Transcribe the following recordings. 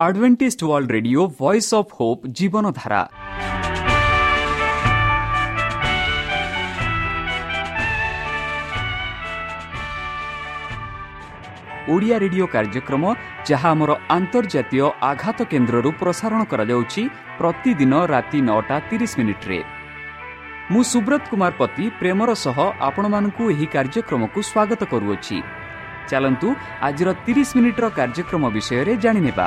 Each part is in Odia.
Adventist World Radio Voice of Hope ଜୀବନଧାରା Odia radio କାର୍ଯ୍ୟକ୍ରମ ଯାହା ଆମର ଆନ୍ତର୍ଜାତୀୟ ଆଘାତ କେନ୍ଦ୍ରରୁ ପ୍ରସାରଣ କରାଯାଉଛି ପ୍ରତିଦିନ ରାତି ନଅଟା ତିରିଶ ମିନିଟ୍ରେ ମୁଁ ସୁବ୍ରତ କୁମାର ପତି ପ୍ରେମର ସହ ଆପଣମାନଙ୍କୁ ଏହି କାର୍ଯ୍ୟକ୍ରମକୁ ସ୍ୱାଗତ କରୁଅଛି ଚାଲନ୍ତୁ ଆଜିର ତିରିଶ ମିନିଟ୍ର କାର୍ଯ୍ୟକ୍ରମ ବିଷୟରେ ଜାଣିନେବା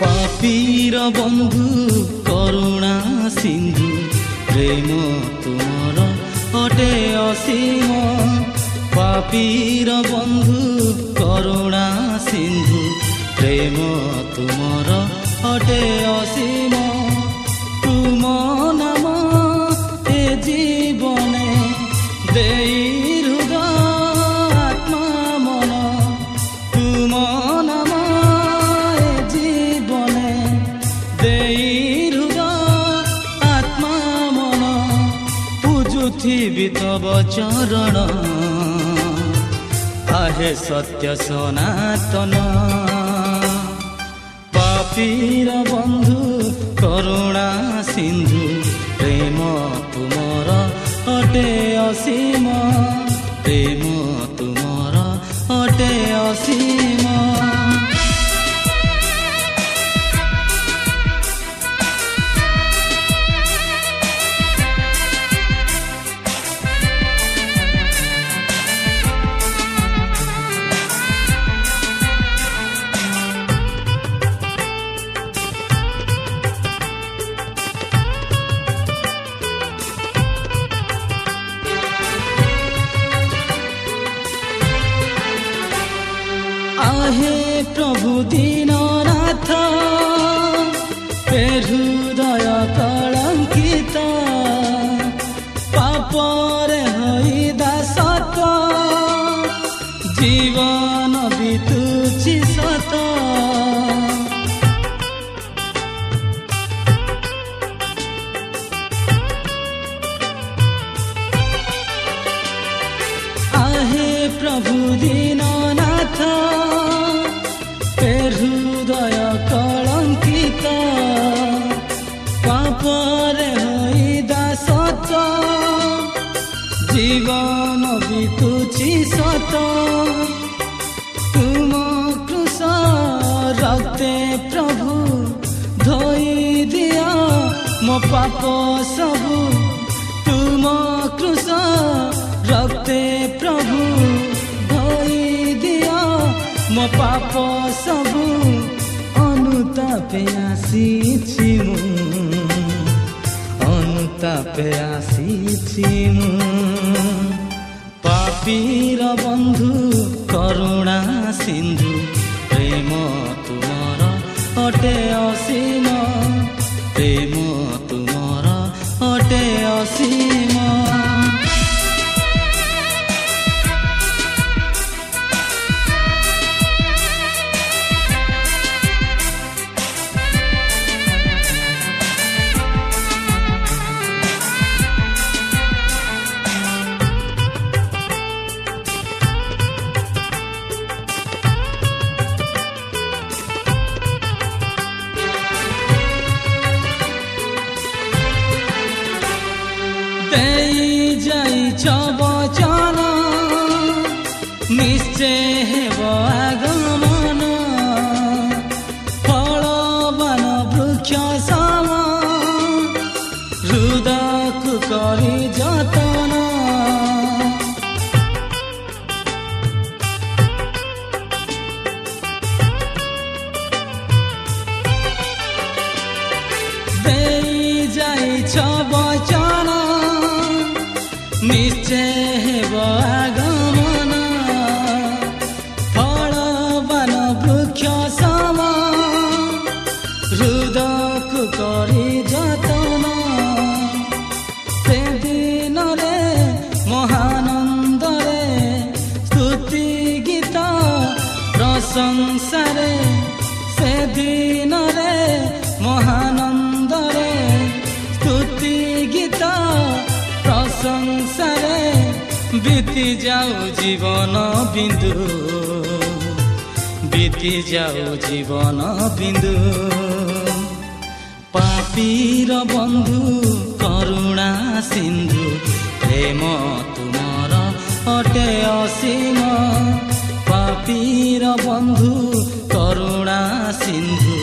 পাপীর বন্ধু, করুণা সিন্ধু, প্রেম তোমার অটে অসীম। পাপীর বন্ধু, করুণা সিন্ধু, প্রেম তোমার অটে অসীম। তুম নাম এ জীবনে দেই चरण। आहे सत्य सनातन। पापीर र बन्धु करुणा सिन्धु प्रेम तुमर अटे असीमा। বহুদিননাথ এ হৃদয় কলঙ্কিত পাপরে হই দাসত জীবন বিতুছি সত তুম কৃষ রক্তে প্রভু ধোই দিও মো পাপ সবু তুম কৃষ রক্তে ମୋ ପାପ ସବୁ ଅନୁତାପେ ଆସିଛି ମୁଁ। ଅନୁତାପେ ଆସିଛି ମୁଁ। ପାପୀର ବନ୍ଧୁ କରୁଣା ସିନ୍ଧୁ ନିଶ୍ଚୟ ହେବ ବିତି ଯାଉ ଜୀବନ ବିନ୍ଦୁ ବିତି ଯାଉ ଜୀବନ ବିନ୍ଦୁ ପାପୀର ବନ୍ଧୁ କରୁଣା ସିନ୍ଧୁ ପ୍ରେମ ତୁମର ଅଟେ ଅସୀମ ପାପୀର ବନ୍ଧୁ କରୁଣା ସିନ୍ଧୁ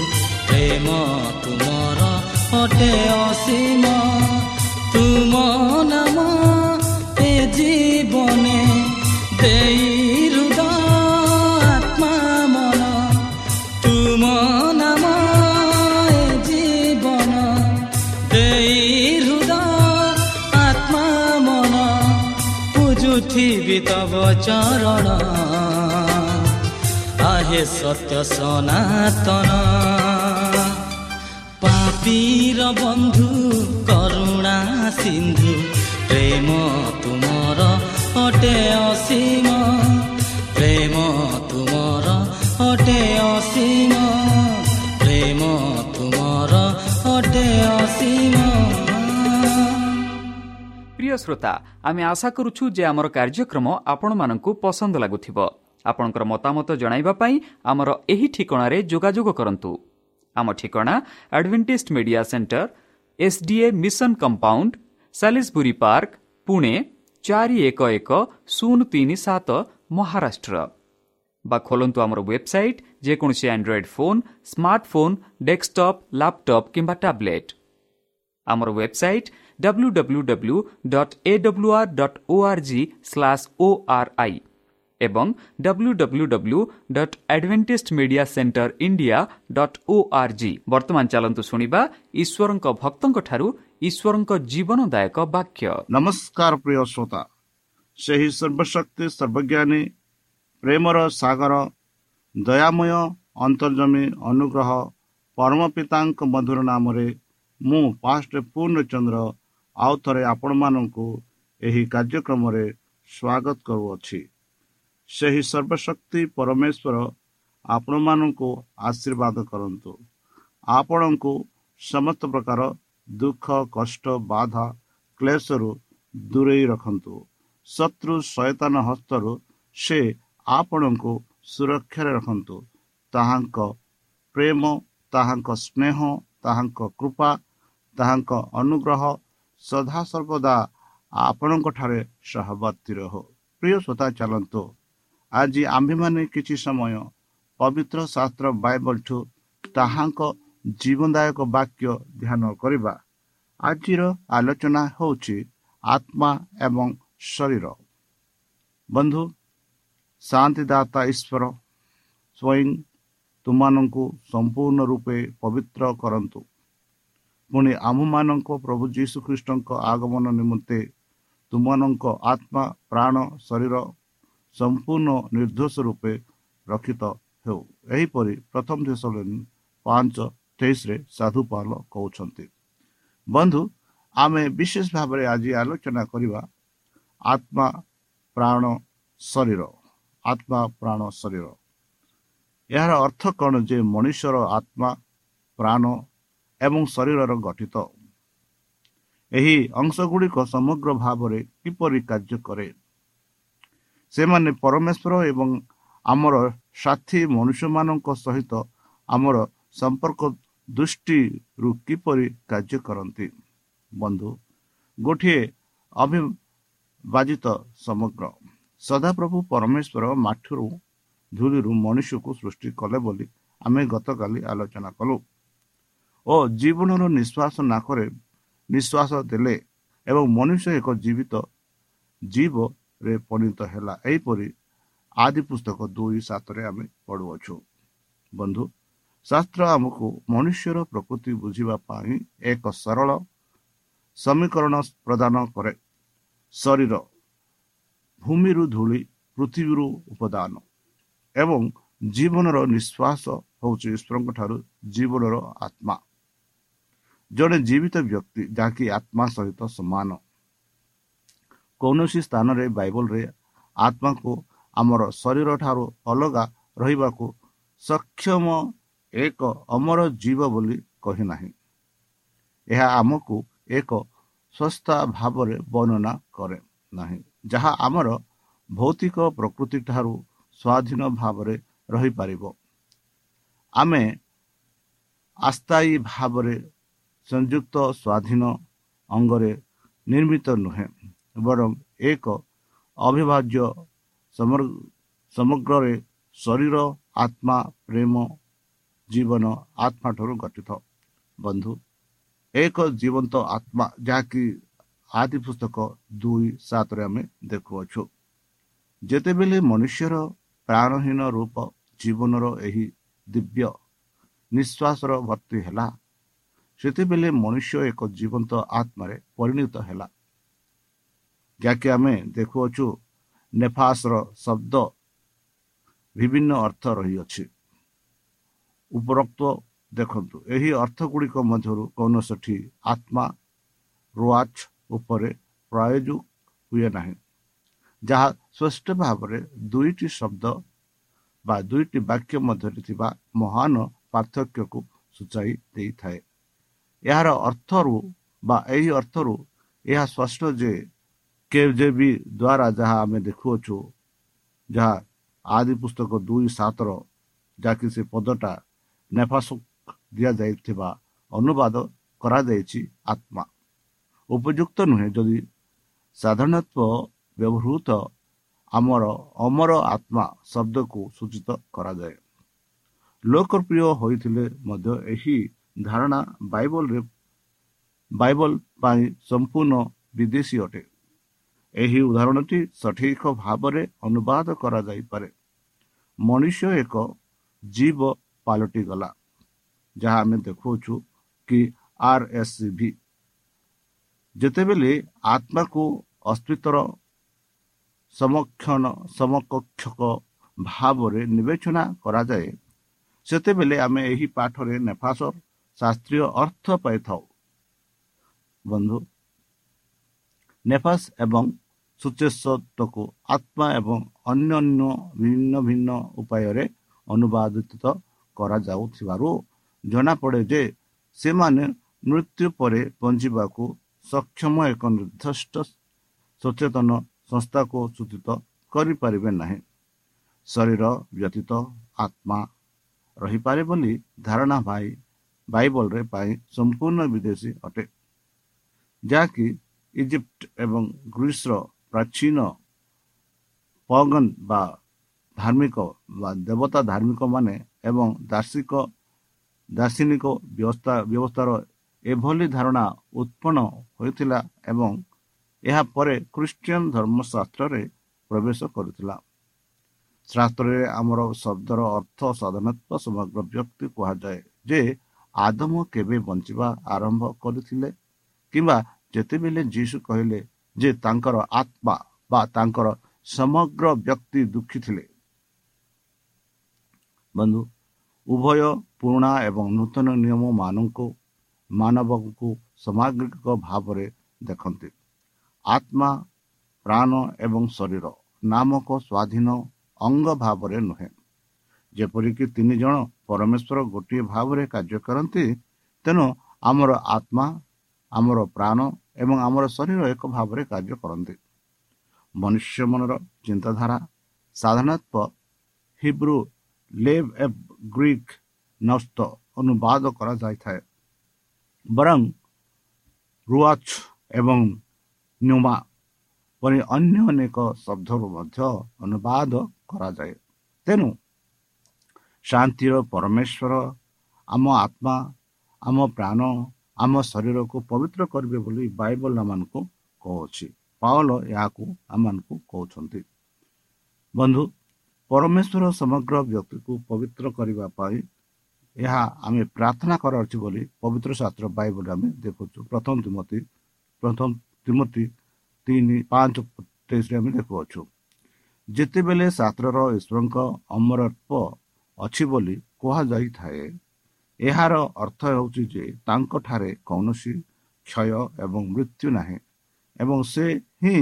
ପ୍ରେମ ତୁମର ଅଟେ ଅସୀମ ପୂଜୁଥିବି ତବ ଚରଣ ଆହେ ସତ୍ୟ ସନାତନ ପାପୀର ବନ୍ଧୁ କରୁଣା ସିନ୍ଧୁ ପ୍ରେମ ତୁମର ଅଟେ ଅସୀମ ପ୍ରେମ ତୁମର ଅଟେ ଅସୀମ ପ୍ରେମ ତୁମର ଅଟେ ଅସୀମ ପ୍ରିୟ ଶ୍ରୋତା ଆମେ ଆଶା କରୁଛୁ ଯେ ଆମର କାର୍ଯ୍ୟକ୍ରମ ଆପଣମାନଙ୍କୁ ପସନ୍ଦ ଲାଗୁଥିବ। ଆପଣଙ୍କର ମତାମତ ଜଣାଇବା ପାଇଁ ଆମର ଏହି ଠିକଣାରେ ଯୋଗାଯୋଗ କରନ୍ତୁ। ଆମ ଠିକଣା Advantage Media Centre SDA mission compound Salisbury Park Pune ଚାରି ଏକ ଏକ ଶୂନ ତିନି ସାତ ମହାରାଷ୍ଟ୍ର ବା ଖୋଲନ୍ତୁ ଆମର ୱେବସାଇଟ୍ ଯେକୌଣସି Android phone smartphone desktop laptop କିମ୍ବା ଟ୍ୟାବ୍ଲେଟ୍ ଆମର website W W W dot A W R dot O R G slash O R I ଏବଂ W W W dot Advantage Media Centre India dot O R G ବର୍ତ୍ତମାନ ଚାଲନ୍ତୁ ଶୁଣିବା ଈଶ୍ୱରଙ୍କ ଭକ୍ତଙ୍କଠାରୁ ଈଶ୍ୱରଙ୍କ ଜୀବନଦାୟକ ବାକ୍ୟ। ନମସ୍କାର ପ୍ରିୟ ଶ୍ରୋତା। ସେହି ସର୍ବଶକ୍ତି ସର୍ବଜ୍ଞାନୀ ପ୍ରେମର ସାଗର ଦୟାମୟ ଅନ୍ତର୍ଜମୀ ଅନୁଗ୍ରହ ପରମ ପିତାଙ୍କ ମଧୁର ନାମରେ ମୁଁ ପାଷ୍ଟ ପୂର୍ଣ୍ଣଚନ୍ଦ୍ର ଆଉ ଥରେ ଆପଣମାନଙ୍କୁ ଏହି କାର୍ଯ୍ୟକ୍ରମରେ ସ୍ୱାଗତ କରୁଅଛି। ସେହି ସର୍ବଶକ୍ତି ପରମେଶ୍ୱର ଆପଣମାନଙ୍କୁ ଆଶୀର୍ବାଦ କରନ୍ତୁ। ଆପଣଙ୍କୁ ସମସ୍ତ ପ୍ରକାର ଦୁଃଖ କଷ୍ଟ ବାଧା କ୍ଲେଶରୁ ଦୂରେଇ ରଖନ୍ତୁ। ଶତ୍ରୁ ସୟତାନ ହସ୍ତରୁ ସେ ଆପଣଙ୍କୁ ସୁରକ୍ଷାରେ ରଖନ୍ତୁ। ତାହାଙ୍କ ପ୍ରେମ ତାହାଙ୍କ ସ୍ନେହ ତାହାଙ୍କ କୃପା ତାହାଙ୍କ ଅନୁଗ୍ରହ ସଦାସର୍ବଦା ଆପଣଙ୍କଠାରେ ସହବର୍ତ୍ତୀ ରହୁ। ପ୍ରିୟ ଶ୍ରୋତା ଚାଲନ୍ତୁ। ଆଜି ଆମ୍ଭେମାନେ କିଛି ସମୟ ପବିତ୍ର ଶାସ୍ତ୍ର ବାଇବଲଠୁ ତାହାଙ୍କ ଜୀବନଦାୟକ ବାକ୍ୟ ଧ୍ୟାନ କରିବା। ଆଜିର ଆଲୋଚନା ହେଉଛି ଆତ୍ମା ଏବଂ ଶରୀର। ବନ୍ଧୁ ଶାନ୍ତିଦାତା ଈଶ୍ୱର ସ୍ୱୟଂ ତୁମମାନଙ୍କୁ ସମ୍ପୂର୍ଣ୍ଣ ରୂପେ ପବିତ୍ର କରନ୍ତୁ। ପୁଣି ଆମ୍ଭମାନଙ୍କ ପ୍ରଭୁ ଯୀଶୁଖ୍ରୀଷ୍ଟଙ୍କ ଆଗମନ ନିମନ୍ତେ ତୁମମାନଙ୍କ ଆତ୍ମା ପ୍ରାଣ ଶରୀର ସମ୍ପୂର୍ଣ୍ଣ ନିର୍ଦ୍ଦୋଷ ରୂପେ ରକ୍ଷିତ ହେଉ। ଏହିପରି ପ୍ରଥମ ଦେଶ ପାଞ୍ଚ ତେଇଶରେ ସାଧୁ ପାଲ କହୁଛନ୍ତି। ବନ୍ଧୁ ଆମେ ବିଶେଷ ଭାବରେ ଆଜି ଆଲୋଚନା କରିବା ଆତ୍ମା ପ୍ରାଣ ଶରୀର ଆତ୍ମା ପ୍ରାଣ ଶରୀର। ଏହାର ଅର୍ଥ କ'ଣ ଯେ ମଣିଷର ଆତ୍ମା ପ୍ରାଣ ଏବଂ ଶରୀରର ଗଠିତ? ଏହି ଅଂଶ ଗୁଡ଼ିକ ସମଗ୍ର ଭାବରେ କିପରି କାର୍ଯ୍ୟ କରେ? ସେମାନେ ପରମେଶ୍ୱର ଏବଂ ଆମର ସାଥୀ ମନୁଷ୍ୟମାନଙ୍କ ସହିତ ଆମର ସମ୍ପର୍କ ଦୃଷ୍ଟିରୁ କିପରି କାର୍ଯ୍ୟ କରନ୍ତି। ବନ୍ଧୁ ଗୋଟିଏ ଅବିବାଜିତ ସମଗ୍ର। ସଦାପ୍ରଭୁ ପରମେଶ୍ୱର ମାଠିରୁ ଧୂଳିରୁ ମନୁଷ୍ୟକୁ ସୃଷ୍ଟି କଲେ ବୋଲି ଆମେ ଗତକାଲି ଆଲୋଚନା କଲୁ ଓ ଜୀବନର ନିଶ୍ୱାସ ନାକରେ ନିଶ୍ୱାସ ଦେଲେ ଏବଂ ମନୁଷ୍ୟ ଏକ ଜୀବିତ ଜୀବରେ ପରିଣତ ହେଲା। ଏହିପରି ଆଦି ପୁସ୍ତକ ଦୁଇ ସାତରେ ଆମେ ପଢ଼ୁଅଛୁ। ବନ୍ଧୁ ଶାସ୍ତ୍ର ଆମକୁ ମନୁଷ୍ୟର ପ୍ରକୃତି ବୁଝିବା ପାଇଁ ଏକ ସରଳ ସମୀକରଣ ପ୍ରଦାନ କରେ। ଶରୀର ଭୂମିରୁ ଧୂଳି ପୃଥିବୀରୁ ଉପଦାନ ଏବଂ ଜୀବନର ନିଶ୍ୱାସ ହେଉଛି ଈଶ୍ୱରଙ୍କ ଠାରୁ ଜୀବନର ଆତ୍ମା। ଜଣେ ଜୀବିତ ବ୍ୟକ୍ତି ଯାହାକି ଆତ୍ମା ସହିତ ସମାନ। କୌଣସି ସ୍ଥାନରେ ବାଇବଲରେ ଆତ୍ମାକୁ ଆମର ଶରୀର ଠାରୁ ଅଲଗା ରହିବାକୁ ସକ୍ଷମ ଏକ ଅମର ଜୀବ ବୋଲି କହିନାହିଁ। ଏହା ଆମକୁ ଏକ ଶସ୍ତା ଭାବରେ ବର୍ଣ୍ଣନା କରେ ନାହିଁ ଯାହା ଆମର ଭୌତିକ ପ୍ରକୃତି ଠାରୁ ସ୍ୱାଧୀନ ଭାବରେ ରହିପାରିବ। ଆମେ ଆସ୍ଥାୟୀ ଭାବରେ ସଂଯୁକ୍ତ ସ୍ୱାଧୀନ ଅଙ୍ଗରେ ନିର୍ମିତ ନୁହେଁ ବରଂ ଏକ ଅବିଭାଜ୍ୟ ସମଗ୍ରରେ ଶରୀର ଆତ୍ମା ପ୍ରେମ ଜୀବନ ଆତ୍ମା ଠାରୁ ଗଠିତ ବନ୍ଧୁ ଏକ ଜୀବନ୍ତ ଆତ୍ମା ଯାହାକି ଆଦି ପୁସ୍ତକ ଦୁଇ ସାତରେ ଆମେ ଦେଖୁଅଛୁ ଯେତେବେଳେ ମନୁଷ୍ୟର ପ୍ରାଣହୀନ ରୂପ ଜୀବନର ଏହି ଦିବ୍ୟ ନିଶ୍ୱାସର ଭର୍ତ୍ତି ହେଲା ସେତେବେଳେ ମନୁଷ୍ୟ ଏକ ଜୀବନ୍ତ ଆତ୍ମାରେ ପରିଣତ ହେଲା ଯାହାକି ଆମେ ଦେଖୁଅଛୁ ନେଫାସର ଶବ୍ଦ ବିଭିନ୍ନ ଅର୍ଥ ରହିଅଛି ଉପରୋକ୍ତ ଦେଖନ୍ତୁ ଏହି ଅର୍ଥ ଗୁଡ଼ିକ ମଧ୍ୟରୁ କୌଣସିଟି ଆତ୍ମା ରୁଆଚ୍ ଉପରେ ପ୍ରୟୋଗ ହୁଏ ନାହିଁ ଯାହା ସ୍ପଷ୍ଟ ଭାବରେ ଦୁଇଟି ଶବ୍ଦ ବା ଦୁଇଟି ବାକ୍ୟ ମଧ୍ୟରେ ଥିବା ମହାନ ପାର୍ଥକ୍ୟକୁ ସୂଚାଇ ଦେଇଥାଏ ଏହାର ଅର୍ଥରୁ ବା ଏହି ଅର୍ଥରୁ ଏହା ସ୍ପଷ୍ଟ ଯେ କେ ଯେ ବି ଦ୍ୱାରା ଯାହା ଆମେ ଦେଖୁଅଛୁ ଯାହା ଆଦି ପୁସ୍ତକ ଦୁଇ ସାତର ଯାହାକି ସେ ପଦଟା ନେଫାସ ଦିଆଯାଇଥିବା ଅନୁବାଦ କରାଯାଇଛି ଆତ୍ମା ଉପଯୁକ୍ତ ନୁହେଁ ଯଦି ସାଧାରଣତଃ ବ୍ୟବହୃତ ଆମର ଅମର ଆତ୍ମା ଶବ୍ଦକୁ ସୂଚିତ କରାଯାଏ ଲୋକପ୍ରିୟ ହୋଇଥିଲେ ମଧ୍ୟ ଏହି ଧାରଣା ବାଇବଲରେ ବାଇବଲ ପାଇଁ ସମ୍ପୂର୍ଣ୍ଣ ବିଦେଶୀ ଅଟେ ଏହି ଉଦାହରଣଟି ସଠିକ ଭାବରେ ଅନୁବାଦ କରାଯାଇପାରେ ମନୁଷ୍ୟ ଏକ ଜୀବ ପାଲଟିଗଲା ଯାହା ଆମେ ଦେଖୁଅଛୁ କି ଆର୍ ଏସ୍ ସି ଭି ଯେତେବେଳେ ଆତ୍ମାକୁ ଅସ୍ତିତ୍ୱର ସମକ୍ଷଣ ସମକକ୍ଷକ ଭାବରେ ବିବେଚନା କରାଯାଏ ସେତେବେଳେ ଆମେ ଏହି ପାଠରେ ନେଫାସର ଶାସ୍ତ୍ରୀୟ ଅର୍ଥ ପାଇଥାଉ। ବନ୍ଧୁ ନେଫାସ ଏବଂ ସୁଚେଷତ୍ୱକୁ ଆତ୍ମା ଏବଂ ଅନ୍ୟାନ୍ୟ ଭିନ୍ନ ଭିନ୍ନ ଉପାୟରେ ଅନୁବାଦିତ କରାଯାଉଥିବାରୁ ଜଣାପଡ଼େ ଯେ ସେମାନେ ମୃତ୍ୟୁ ପରେ ପହଞ୍ଚିବାକୁ ସକ୍ଷମ ଏକ ନିର୍ଦ୍ଦିଷ୍ଟ ସଚେତନ ସଂସ୍ଥାକୁ ସୂଚିତ କରିପାରିବେ ନାହିଁ। ଶରୀର ବ୍ୟତୀତ ଆତ୍ମା ରହିପାରେ ବୋଲି ଧାରଣା ଭାଇ ବାଇବଲରେ ପାଇଁ ସମ୍ପୂର୍ଣ୍ଣ ବିଦେଶୀ ଅଟେ। ଯାହାକି ଇଜିପ୍ଟ ଏବଂ ଗ୍ରୀସର ପ୍ରାଚୀନ ପଗନ ବା ଧାର୍ମିକ ବା ଦେବତା ଧାର୍ମିକ ମାନେ ଏବଂ ଦାର୍ଶିକ ଦାର୍ଶନିକ ବ୍ୟବସ୍ଥା ବ୍ୟବସ୍ଥାର ଏଭଳି ଧାରଣା ଉତ୍ପନ୍ନ ହୋଇଥିଲା ଏବଂ ଏହା ପରେ ଖ୍ରୀଷ୍ଟିଆନ ଧର୍ମଶାସ୍ତ୍ରରେ ପ୍ରବେଶ କରିଥିଲା। ଶାସ୍ତ୍ରରେ ଆମର ଶବ୍ଦର ଅର୍ଥ ସାଧାରଣତଃ ସମଗ୍ର ବ୍ୟକ୍ତି କୁହାଯାଏ ଯେ ଆଦମ କେବେ ବଞ୍ଚିବା ଆରମ୍ଭ କରିଥିଲେ କିମ୍ବା ଯେତେବେଳେ ଯୀଶୁ କହିଲେ ଯେ ତାଙ୍କର ଆତ୍ମା ବା ତାଙ୍କର ସମଗ୍ର ବ୍ୟକ୍ତି ଦୁଃଖୀ ଥିଲେ। ବନ୍ଧୁ ଉଭୟ ପୁରୁଣା ଏବଂ ନୂତନ ନିୟମ ମାନଙ୍କୁ ମାନବଙ୍କୁ ସାମଗ୍ରିକ ଭାବରେ ଦେଖନ୍ତି। ଆତ୍ମା ପ୍ରାଣ ଏବଂ ଶରୀର ନାମକ ସ୍ୱାଧୀନ ଅଙ୍ଗ ଭାବରେ ନୁହେଁ। ଯେପରିକି ତିନି ଜଣ ପରମେଶ୍ୱର ଗୋଟିଏ ଭାବରେ କାର୍ଯ୍ୟ କରନ୍ତି ତେଣୁ ଆମର ଆତ୍ମା ଆମର ପ୍ରାଣ ଏବଂ ଆମର ଶରୀର ଏକ ଭାବରେ କାର୍ଯ୍ୟ କରନ୍ତି। ମନୁଷ୍ୟ ମନର ଚିନ୍ତାଧାରା ସାଧାରଣତଃ ହିବ୍ରୁ ଲେଭ୍ ଏଫ୍ ଗ୍ରୀକ୍ ନଷ୍ଟ ଅନୁବାଦ କରାଯାଇଥାଏ। ବରଂ ରୁଆଚ୍ ଏବଂ ନ୍ୟୁମା ପରି ଅନ୍ୟ ଅନେକ ଶବ୍ଦରୁ ମଧ୍ୟ ଅନୁବାଦ କରାଯାଏ। ତେଣୁ ଶାନ୍ତିର ପରମେଶ୍ୱର ଆମ ଆତ୍ମା ଆମ ପ୍ରାଣ ଆମ ଶରୀରକୁ ପବିତ୍ର କରିବେ ବୋଲି ବାଇବଲ ଆମମାନଙ୍କୁ କହୁଅଛି ପାଉଲ ଏହାକୁ ଆମମାନଙ୍କୁ କହୁଛନ୍ତି। ବନ୍ଧୁ ପରମେଶ୍ୱର ସମଗ୍ର ବ୍ୟକ୍ତିକୁ ପବିତ୍ର କରିବା ପାଇଁ ଏହା ଆମେ ପ୍ରାର୍ଥନା କରାଯାଉଛି ବୋଲି ପବିତ୍ର ଶାସ୍ତ୍ର ବାଇବଲ ଆମେ ଦେଖୁଛୁ। ପ୍ରଥମ ତିମତି ପ୍ରଥମ ତିମତି ତିନି ପାଞ୍ଚ ତେଇଶରେ ଆମେ ଦେଖୁଅଛୁ। ଯେତେବେଳେ ଶାସ୍ତ୍ରର ଈଶ୍ୱରଙ୍କ ଅମରତ୍ଵ ଅଛି ବୋଲି କୁହାଯାଇଥାଏ ଏହାର ଅର୍ଥ ହେଉଛି ଯେ ତାଙ୍କଠାରେ କୌଣସି କ୍ଷୟ ଏବଂ ମୃତ୍ୟୁ ନାହିଁ ଏବଂ ସେ ହିଁ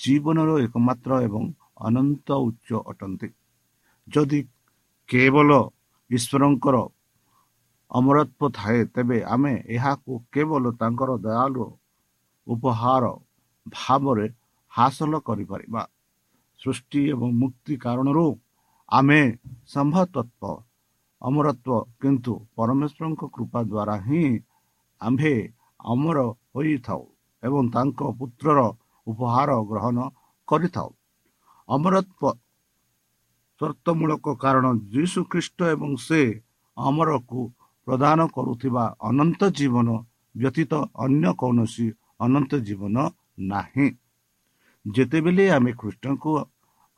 ଜୀବନର ଏକମାତ୍ର ଏବଂ ଅନନ୍ତ ଉଚ୍ଚ ଅଟନ୍ତି। ଯଦି କେବଳ ଈଶ୍ୱରଙ୍କର ଅମରତ୍ଵ ଥାଏ ତେବେ ଆମେ ଏହାକୁ କେବଳ ତାଙ୍କର ଦୟାଳୁ ଉପହାର ଭାବରେ ହାସଲ କରିପାରିବା। ସୃଷ୍ଟି ଏବଂ ମୁକ୍ତି କାରଣରୁ ଆମେ ସମ୍ଭତତ୍ଵ ଅମରତ୍ଵ କିନ୍ତୁ ପରମେଶ୍ୱରଙ୍କ କୃପା ଦ୍ୱାରା ହିଁ ଆମ୍ଭେ ଅମର ହୋଇଥାଉ ଏବଂ ତାଙ୍କ ପୁତ୍ରର ଉପହାର ଗ୍ରହଣ କରିଥାଉ। ଅମରତ୍ଵ ସର୍ତ୍ତମୂଳକ କାରଣ ଯୀଶୁ ଖ୍ରୀଷ୍ଟ ଏବଂ ସେ ଅମରକୁ ପ୍ରଦାନ କରୁଥିବା ଅନନ୍ତ ଜୀବନ ବ୍ୟତୀତ ଅନ୍ୟ କୌଣସି ଅନନ୍ତ ଜୀବନ ନାହିଁ। ଯେତେବେଳେ ଆମେ ଖ୍ରୀଷ୍ଟଙ୍କୁ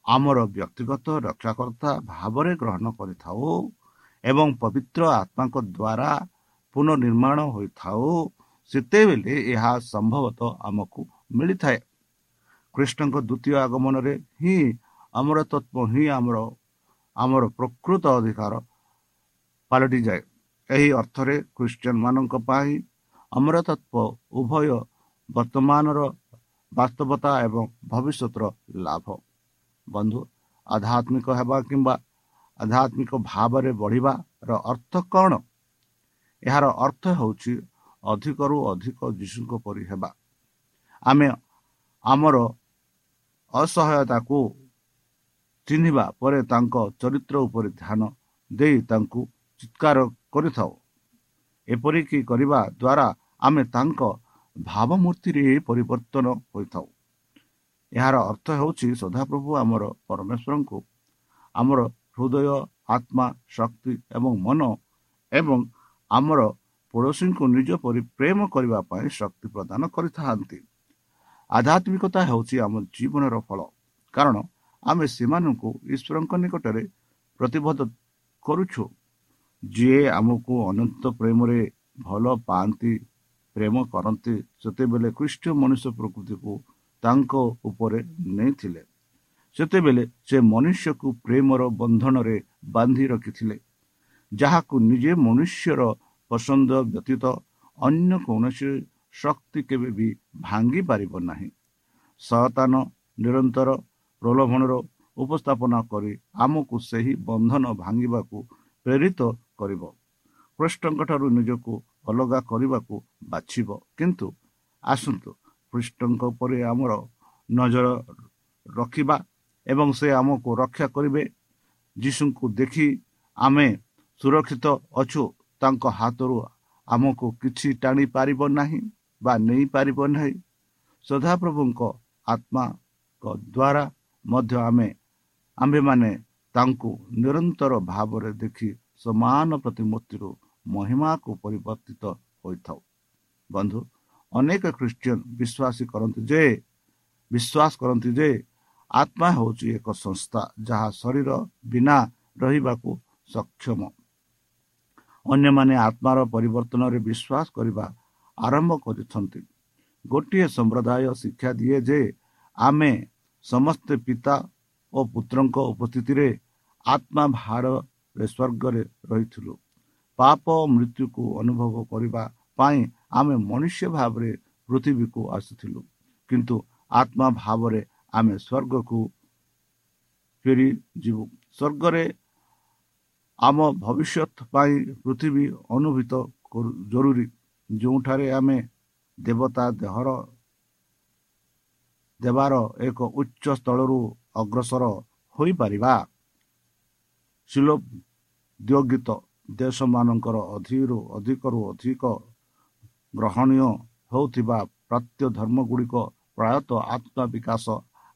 ଆମର ବ୍ୟକ୍ତିଗତ ରକ୍ଷାକର୍ତ୍ତା ଭାବରେ ଗ୍ରହଣ କରିଥାଉ ଏବଂ ପବିତ୍ର ଆତ୍ମାଙ୍କ ଦ୍ୱାରା ପୁନଃନିର୍ମାଣ ହୋଇଥାଉ ସେତେବେଳେ ଏହା ସମ୍ଭବତଃ ଆମକୁ ମିଳିଥାଏ। କୃଷ୍ଣଙ୍କ ଦ୍ୱିତୀୟ ଆଗମନରେ ହିଁ ଆମର ତତ୍ଵ ହିଁ ଆମର ଆମର ପ୍ରକୃତ ଅଧିକାର ପାଲଟିଯାଏ। ଏହି ଅର୍ଥରେ ଖ୍ରୀଷ୍ଟିଆନ ମାନଙ୍କ ପାଇଁ ଆମର ତତ୍ଵ ଉଭୟ ବର୍ତ୍ତମାନର ବାସ୍ତବତା ଏବଂ ଭବିଷ୍ୟତର ଲାଭ। ବନ୍ଧୁ ଆଧ୍ୟାତ୍ମିକ ହେବା କିମ୍ବା ଆଧ୍ୟାତ୍ମିକ ଭାବରେ ବଢ଼ିବାର ଅର୍ଥ କ'ଣ? ଏହାର ଅର୍ଥ ହେଉଛି ଅଧିକରୁ ଅଧିକ ଯୀଶୁଙ୍କ ପରି ହେବା। ଆମେ ଆମର ଅସହାୟତାକୁ ଚିହ୍ନିବା ପରେ ତାଙ୍କ ଚରିତ୍ର ଉପରେ ଧ୍ୟାନ ଦେଇ ତାଙ୍କୁ ଚିତ୍କାର କରିଥାଉ। ଏପରିକି କରିବା ଦ୍ୱାରା ଆମେ ତାଙ୍କ ଭାବମୂର୍ତ୍ତିରେ ପରିବର୍ତ୍ତନ ହୋଇଥାଉ। ଏହାର ଅର୍ଥ ହେଉଛି ସଦାପ୍ରଭୁ ଆମର ପରମେଶ୍ୱରଙ୍କୁ ଆମର ହୃଦୟ ଆତ୍ମା ଶକ୍ତି ଏବଂ ମନ ଏବଂ ଆମର ପଡ଼ୋଶୀଙ୍କୁ ନିଜ ପରି ପ୍ରେମ କରିବା ପାଇଁ ଶକ୍ତି ପ୍ରଦାନ କରିଥାନ୍ତି। ଆଧ୍ୟାତ୍ମିକତା ହେଉଛି ଆମ ଜୀବନର ଫଳ। କାରଣ ଆମେ ସେମାନଙ୍କୁ ଈଶ୍ୱରଙ୍କ ନିକଟରେ ପ୍ରତିବଦ୍ଧ କରୁଛୁ। ଯିଏ ଆମକୁ ଅନନ୍ତ ପ୍ରେମରେ ଭଲ ପାଆନ୍ତି ପ୍ରେମ କରନ୍ତି ସେତେବେଳେ ଖ୍ରୀଷ୍ଟ ମନୁଷ୍ୟ ପ୍ରକୃତିକୁ ତାଙ୍କ ଉପରେ ନେଇଥିଲେ। ସେତେବେଳେ ସେ ମନୁଷ୍ୟକୁ ପ୍ରେମର ବନ୍ଧନରେ ବାନ୍ଧି ରଖିଥିଲେ ଯାହାକୁ ନିଜେ ମନୁଷ୍ୟର ପସନ୍ଦ ବ୍ୟତୀତ ଅନ୍ୟ କୌଣସି ଶକ୍ତି କେବେ ବି ଭାଙ୍ଗି ପାରିବ ନାହିଁ। ସତାନ ନିରନ୍ତର ପ୍ରଲୋଭନର ଉପସ୍ଥାପନା କରି ଆମକୁ ସେହି ବନ୍ଧନ ଭାଙ୍ଗିବାକୁ ପ୍ରେରିତ କରିବ। କୃଷ୍ଣଙ୍କ ଠାରୁ ନିଜକୁ ଅଲଗା କରିବାକୁ ବାଛିବ। କିନ୍ତୁ ଆସନ୍ତୁ କୃଷ୍ଣଙ୍କ ଉପରେ ଆମର ନଜର ରଖିବା ଏବଂ ସେ ଆମକୁ ରକ୍ଷା କରିବେ। ଯୀଶୁଙ୍କୁ ଦେଖି ଆମେ ସୁରକ୍ଷିତ ଅଛୁ। ତାଙ୍କ ହାତରୁ ଆମକୁ କିଛି ଟାଣି ପାରିବ ନାହିଁ। ବା ନେଇପାରିବ ନାହିଁ। ସଦାପ୍ରଭୁଙ୍କ ଆତ୍ମାଙ୍କ ଦ୍ୱାରା ମଧ୍ୟ ଆମେ ଆମ୍ଭେମାନେ ତାଙ୍କୁ ନିରନ୍ତର ଭାବରେ ଦେଖି ସମାନ ପ୍ରତିମୂର୍ତ୍ତିରୁ ମହିମାକୁ ପରିବର୍ତ୍ତିତ ହୋଇଥାଉ। ବନ୍ଧୁ ଅନେକ ଖ୍ରୀଷ୍ଟିଆନ ବିଶ୍ୱାସୀ କରନ୍ତି ଯେ ବିଶ୍ୱାସ କରନ୍ତି ଯେ ଆତ୍ମା ହେଉଛି ଏକ ସଂସ୍ଥା ଯାହା ଶରୀର ବିନା ରହିବାକୁ ସକ୍ଷମ। ଅନ୍ୟମାନେ ଆତ୍ମାର ପରିବର୍ତ୍ତନରେ ବିଶ୍ୱାସ କରିବା ଆରମ୍ଭ କରିଛନ୍ତି ଗୋଟିଏ ସମ୍ପ୍ରଦାୟ ଶିକ୍ଷା ଦିଏ ଯେ ଆମେ ସମସ୍ତେ ପିତା ଓ ପୁତ୍ରଙ୍କ ଉପସ୍ଥିତିରେ ଆତ୍ମା ଭାରରେ ସ୍ୱର୍ଗରେ ରହିଥିଲୁ। ପାପ ମୃତ୍ୟୁକୁ ଅନୁଭବ କରିବା ପାଇଁ ଆମେ ମନୁଷ୍ୟ ଭାବରେ ପୃଥିବୀକୁ ଆସିଥିଲୁ। କିନ୍ତୁ ଆତ୍ମା ଭାବରେ ଆମେ ସ୍ୱର୍ଗକୁ ଫେରିଯିବୁ। ସ୍ୱର୍ଗରେ ଆମ ଭବିଷ୍ୟତ ପାଇଁ ପୃଥିବୀ ଅନୁଭୂତ ଜରୁରୀ। ଯେଉଁଠାରେ ଆମେ ଦେବତା ଦେହର ଦେବାର ଏକ ଉଚ୍ଚ ସ୍ଥଳରୁ ଅଗ୍ରସର ହୋଇପାରିବା। ଶିଳୋଦ୍ୟୋଗିତ ଦେଶମାନଙ୍କର ଅଧିକରୁ ଅଧିକରୁ ଅଧିକ ଗ୍ରହଣୀୟ ହେଉଥିବା ପ୍ରାତ୍ୟ ଧର୍ମ ଗୁଡ଼ିକ ପ୍ରାୟତଃ ଆତ୍ମା ବିକାଶ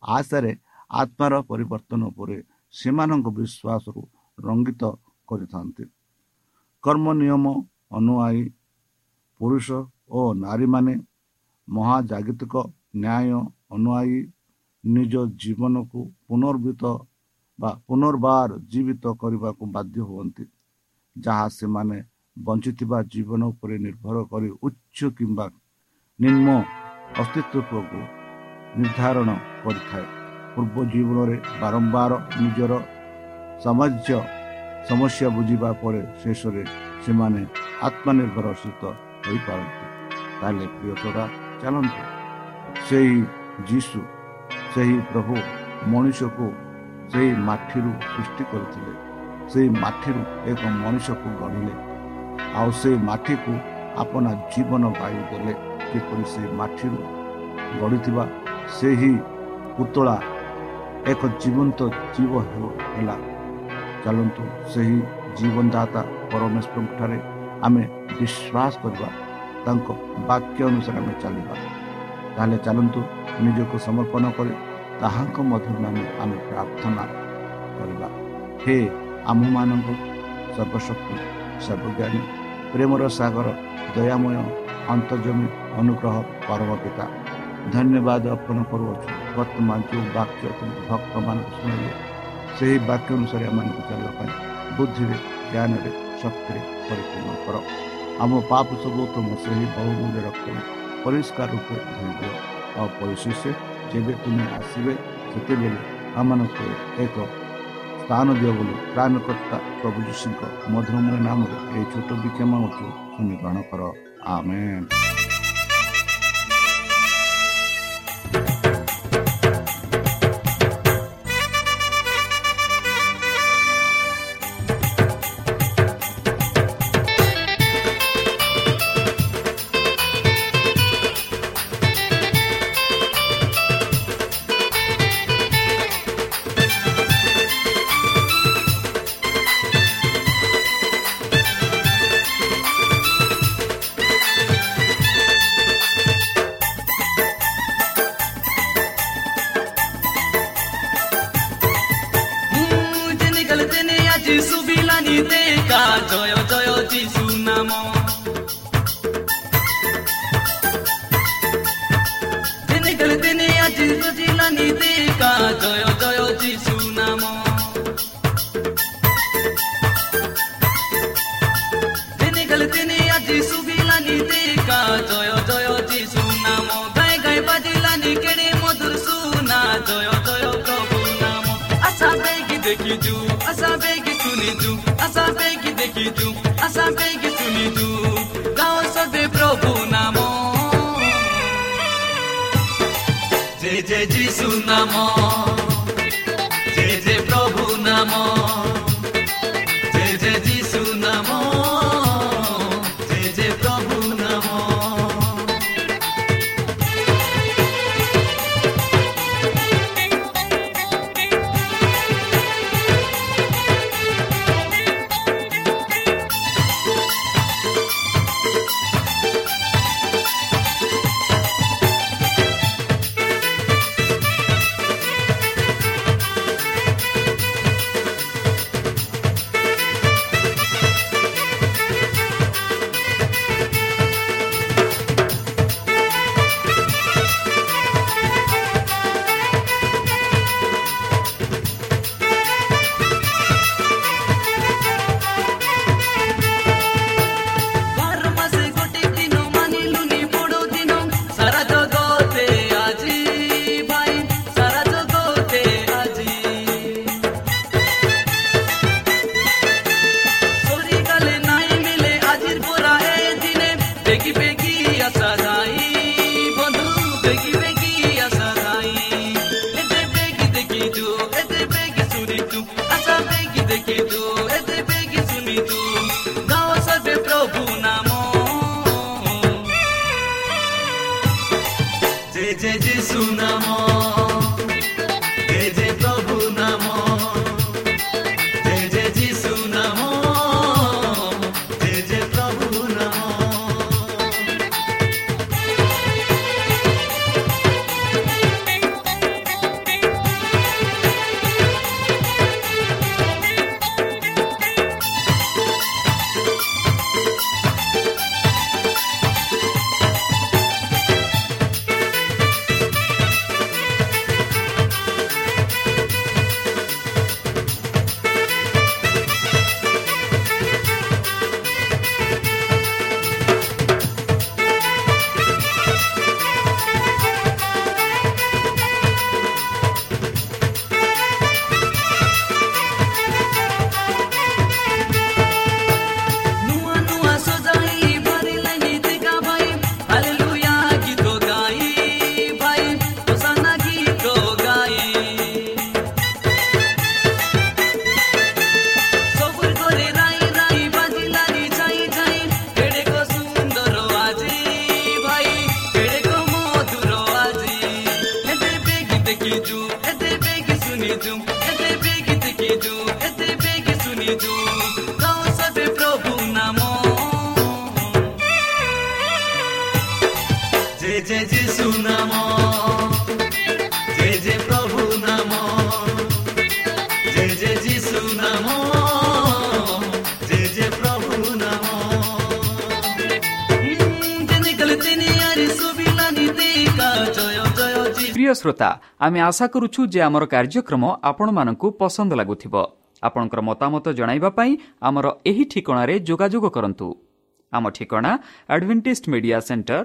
ଆଶାରେ ଆତ୍ମାର ପରିବର୍ତ୍ତନ ଉପରେ ସେମାନଙ୍କ ବିଶ୍ୱାସରୁ ରଙ୍ଗିତ କରିଥାନ୍ତି। କର୍ମ ନିୟମ ଅନୁଆୟୀ ପୁରୁଷ ଓ ନାରୀମାନେ ମହାଜାଗତିକ ନ୍ୟାୟ ଅନୁଆୟୀ ନିଜ ଜୀବନକୁ ପୁନର୍ବିତ ବା ପୁନର୍ବାର ଜୀବିତ କରିବାକୁ ବାଧ୍ୟ ହୁଅନ୍ତି। ଯାହା ସେମାନେ ବଞ୍ଚିଥିବା ଜୀବନ ଉପରେ ନିର୍ଭର କରି ଉଚ୍ଚ କିମ୍ବା ନିମ୍ନ ଅସ୍ତିତ୍ୱକୁ ନିର୍ଦ୍ଧାରଣ କରିଥାଏ। ପୂର୍ବ ଜୀବନରେ ବାରମ୍ବାର ନିଜର ସାମାଜ୍ୟ ସମସ୍ୟା ବୁଝିବା ପରେ ଶେଷରେ ସେମାନେ ଆତ୍ମନିର୍ଭରଶୀଳ ହୋଇପାରନ୍ତି। ତାହେଲେ ପ୍ରିୟ ତୋରା ଚାଲନ୍ତୁ। ସେହି ଯୀଶୁ ସେହି ପ୍ରଭୁ ମଣିଷକୁ ସେହି ମାଟିରୁ ସୃଷ୍ଟି କରିଥିଲେ। ସେହି ମାଟିରୁ ଏକ ମଣିଷକୁ ଗଢ଼ିଲେ। ଆଉ ସେ ମାଟିକୁ ଆପଣା ଜୀବନ ବାୟୁ ଦେଲେ। କିପରି ସେ ମାଟିରୁ ଗଢ଼ିଥିବା ସେହି ପୁତଳା ଏକ ଜୀବନ୍ତ ଜୀବ ହେଲା। ଚାଲନ୍ତୁ ସେହି ଜୀବନଦାତା ପରମେଶ୍ୱରଙ୍କଠାରେ ଆମେ ବିଶ୍ୱାସ କରିବା ତାଙ୍କ ବାକ୍ୟ ଅନୁସାରେ ଆମେ ଚାଲିବା। ତାହେଲେ ଚାଲନ୍ତୁ ନିଜକୁ ସମର୍ପଣ କରି ତାହାଙ୍କ ମଧୁର ନାମେ ଆମେ ପ୍ରାର୍ଥନା କରିବା। ହେ ଆମମାନଙ୍କ ସର୍ବଶକ୍ତି ସର୍ବଜ୍ଞାନୀ ପ୍ରେମର ସାଗର ଦୟାମୟ ଅନ୍ତର୍ଜମୀ ଅନୁଗ୍ରହ ପରମ ପିତା ଧନ୍ୟବାଦ ଅର୍ପଣ କରୁଅଛୁ। ବର୍ତ୍ତମାନ ଯେଉଁ ବାକ୍ୟ ଭକ୍ତମାନଙ୍କୁ ଶୁଣିଲେ ସେହି ବାକ୍ୟ ଅନୁସାରେ ଆମମାନଙ୍କୁ ଚାଲିବା ପାଇଁ ବୁଦ୍ଧିରେ ଜ୍ଞାନରେ ଶକ୍ତିରେ ପରିପୂର୍ଣ୍ଣ କର। ଆମ ପାପ ସବୁ ତୁମ ସେହି ବହୁମୂଲ୍ୟ ରକ୍ତରେ ପରିଷ୍କାର ରୂପେ ଧୋଇଦିଅ ଆଉ ପରିଶେଷ ଯେବେ ତୁମେ ଆସିବେ ସେତେବେଳେ ଆମମାନଙ୍କୁ ଏକ ସ୍ଥାନ ଦିଅ ବୋଲି ପ୍ରାଣକର୍ତ୍ତା ପ୍ରଭୁ ଯୀଶୁଙ୍କ ମଧୁରମୟ ନାମରେ ଏହି ଛୋଟ ବିକ୍ଷମ ଶୁଣି ଗ୍ରହଣ କର Disubi la ni teca, doi eu, doi, eu ଆଶା ବେଗି ଶୁଣିଛୁ ଗାଁ ସବେ ପ୍ରଭୁ ନାମ ଜେ ଜେ ଯୀଶୁ ନାମ ଜେ ଜେ ପ୍ରଭୁ ନାମ প্রিয় শ্রোতা, আমি আশা করুছু যে আমার কার্যক্রম আপনার পসন্দ লাগুব আপনার মতামত জনাইবা পাই আমার এই ঠিকার যোগাযোগ করতু আমার ঠিকা Advantage Media Centre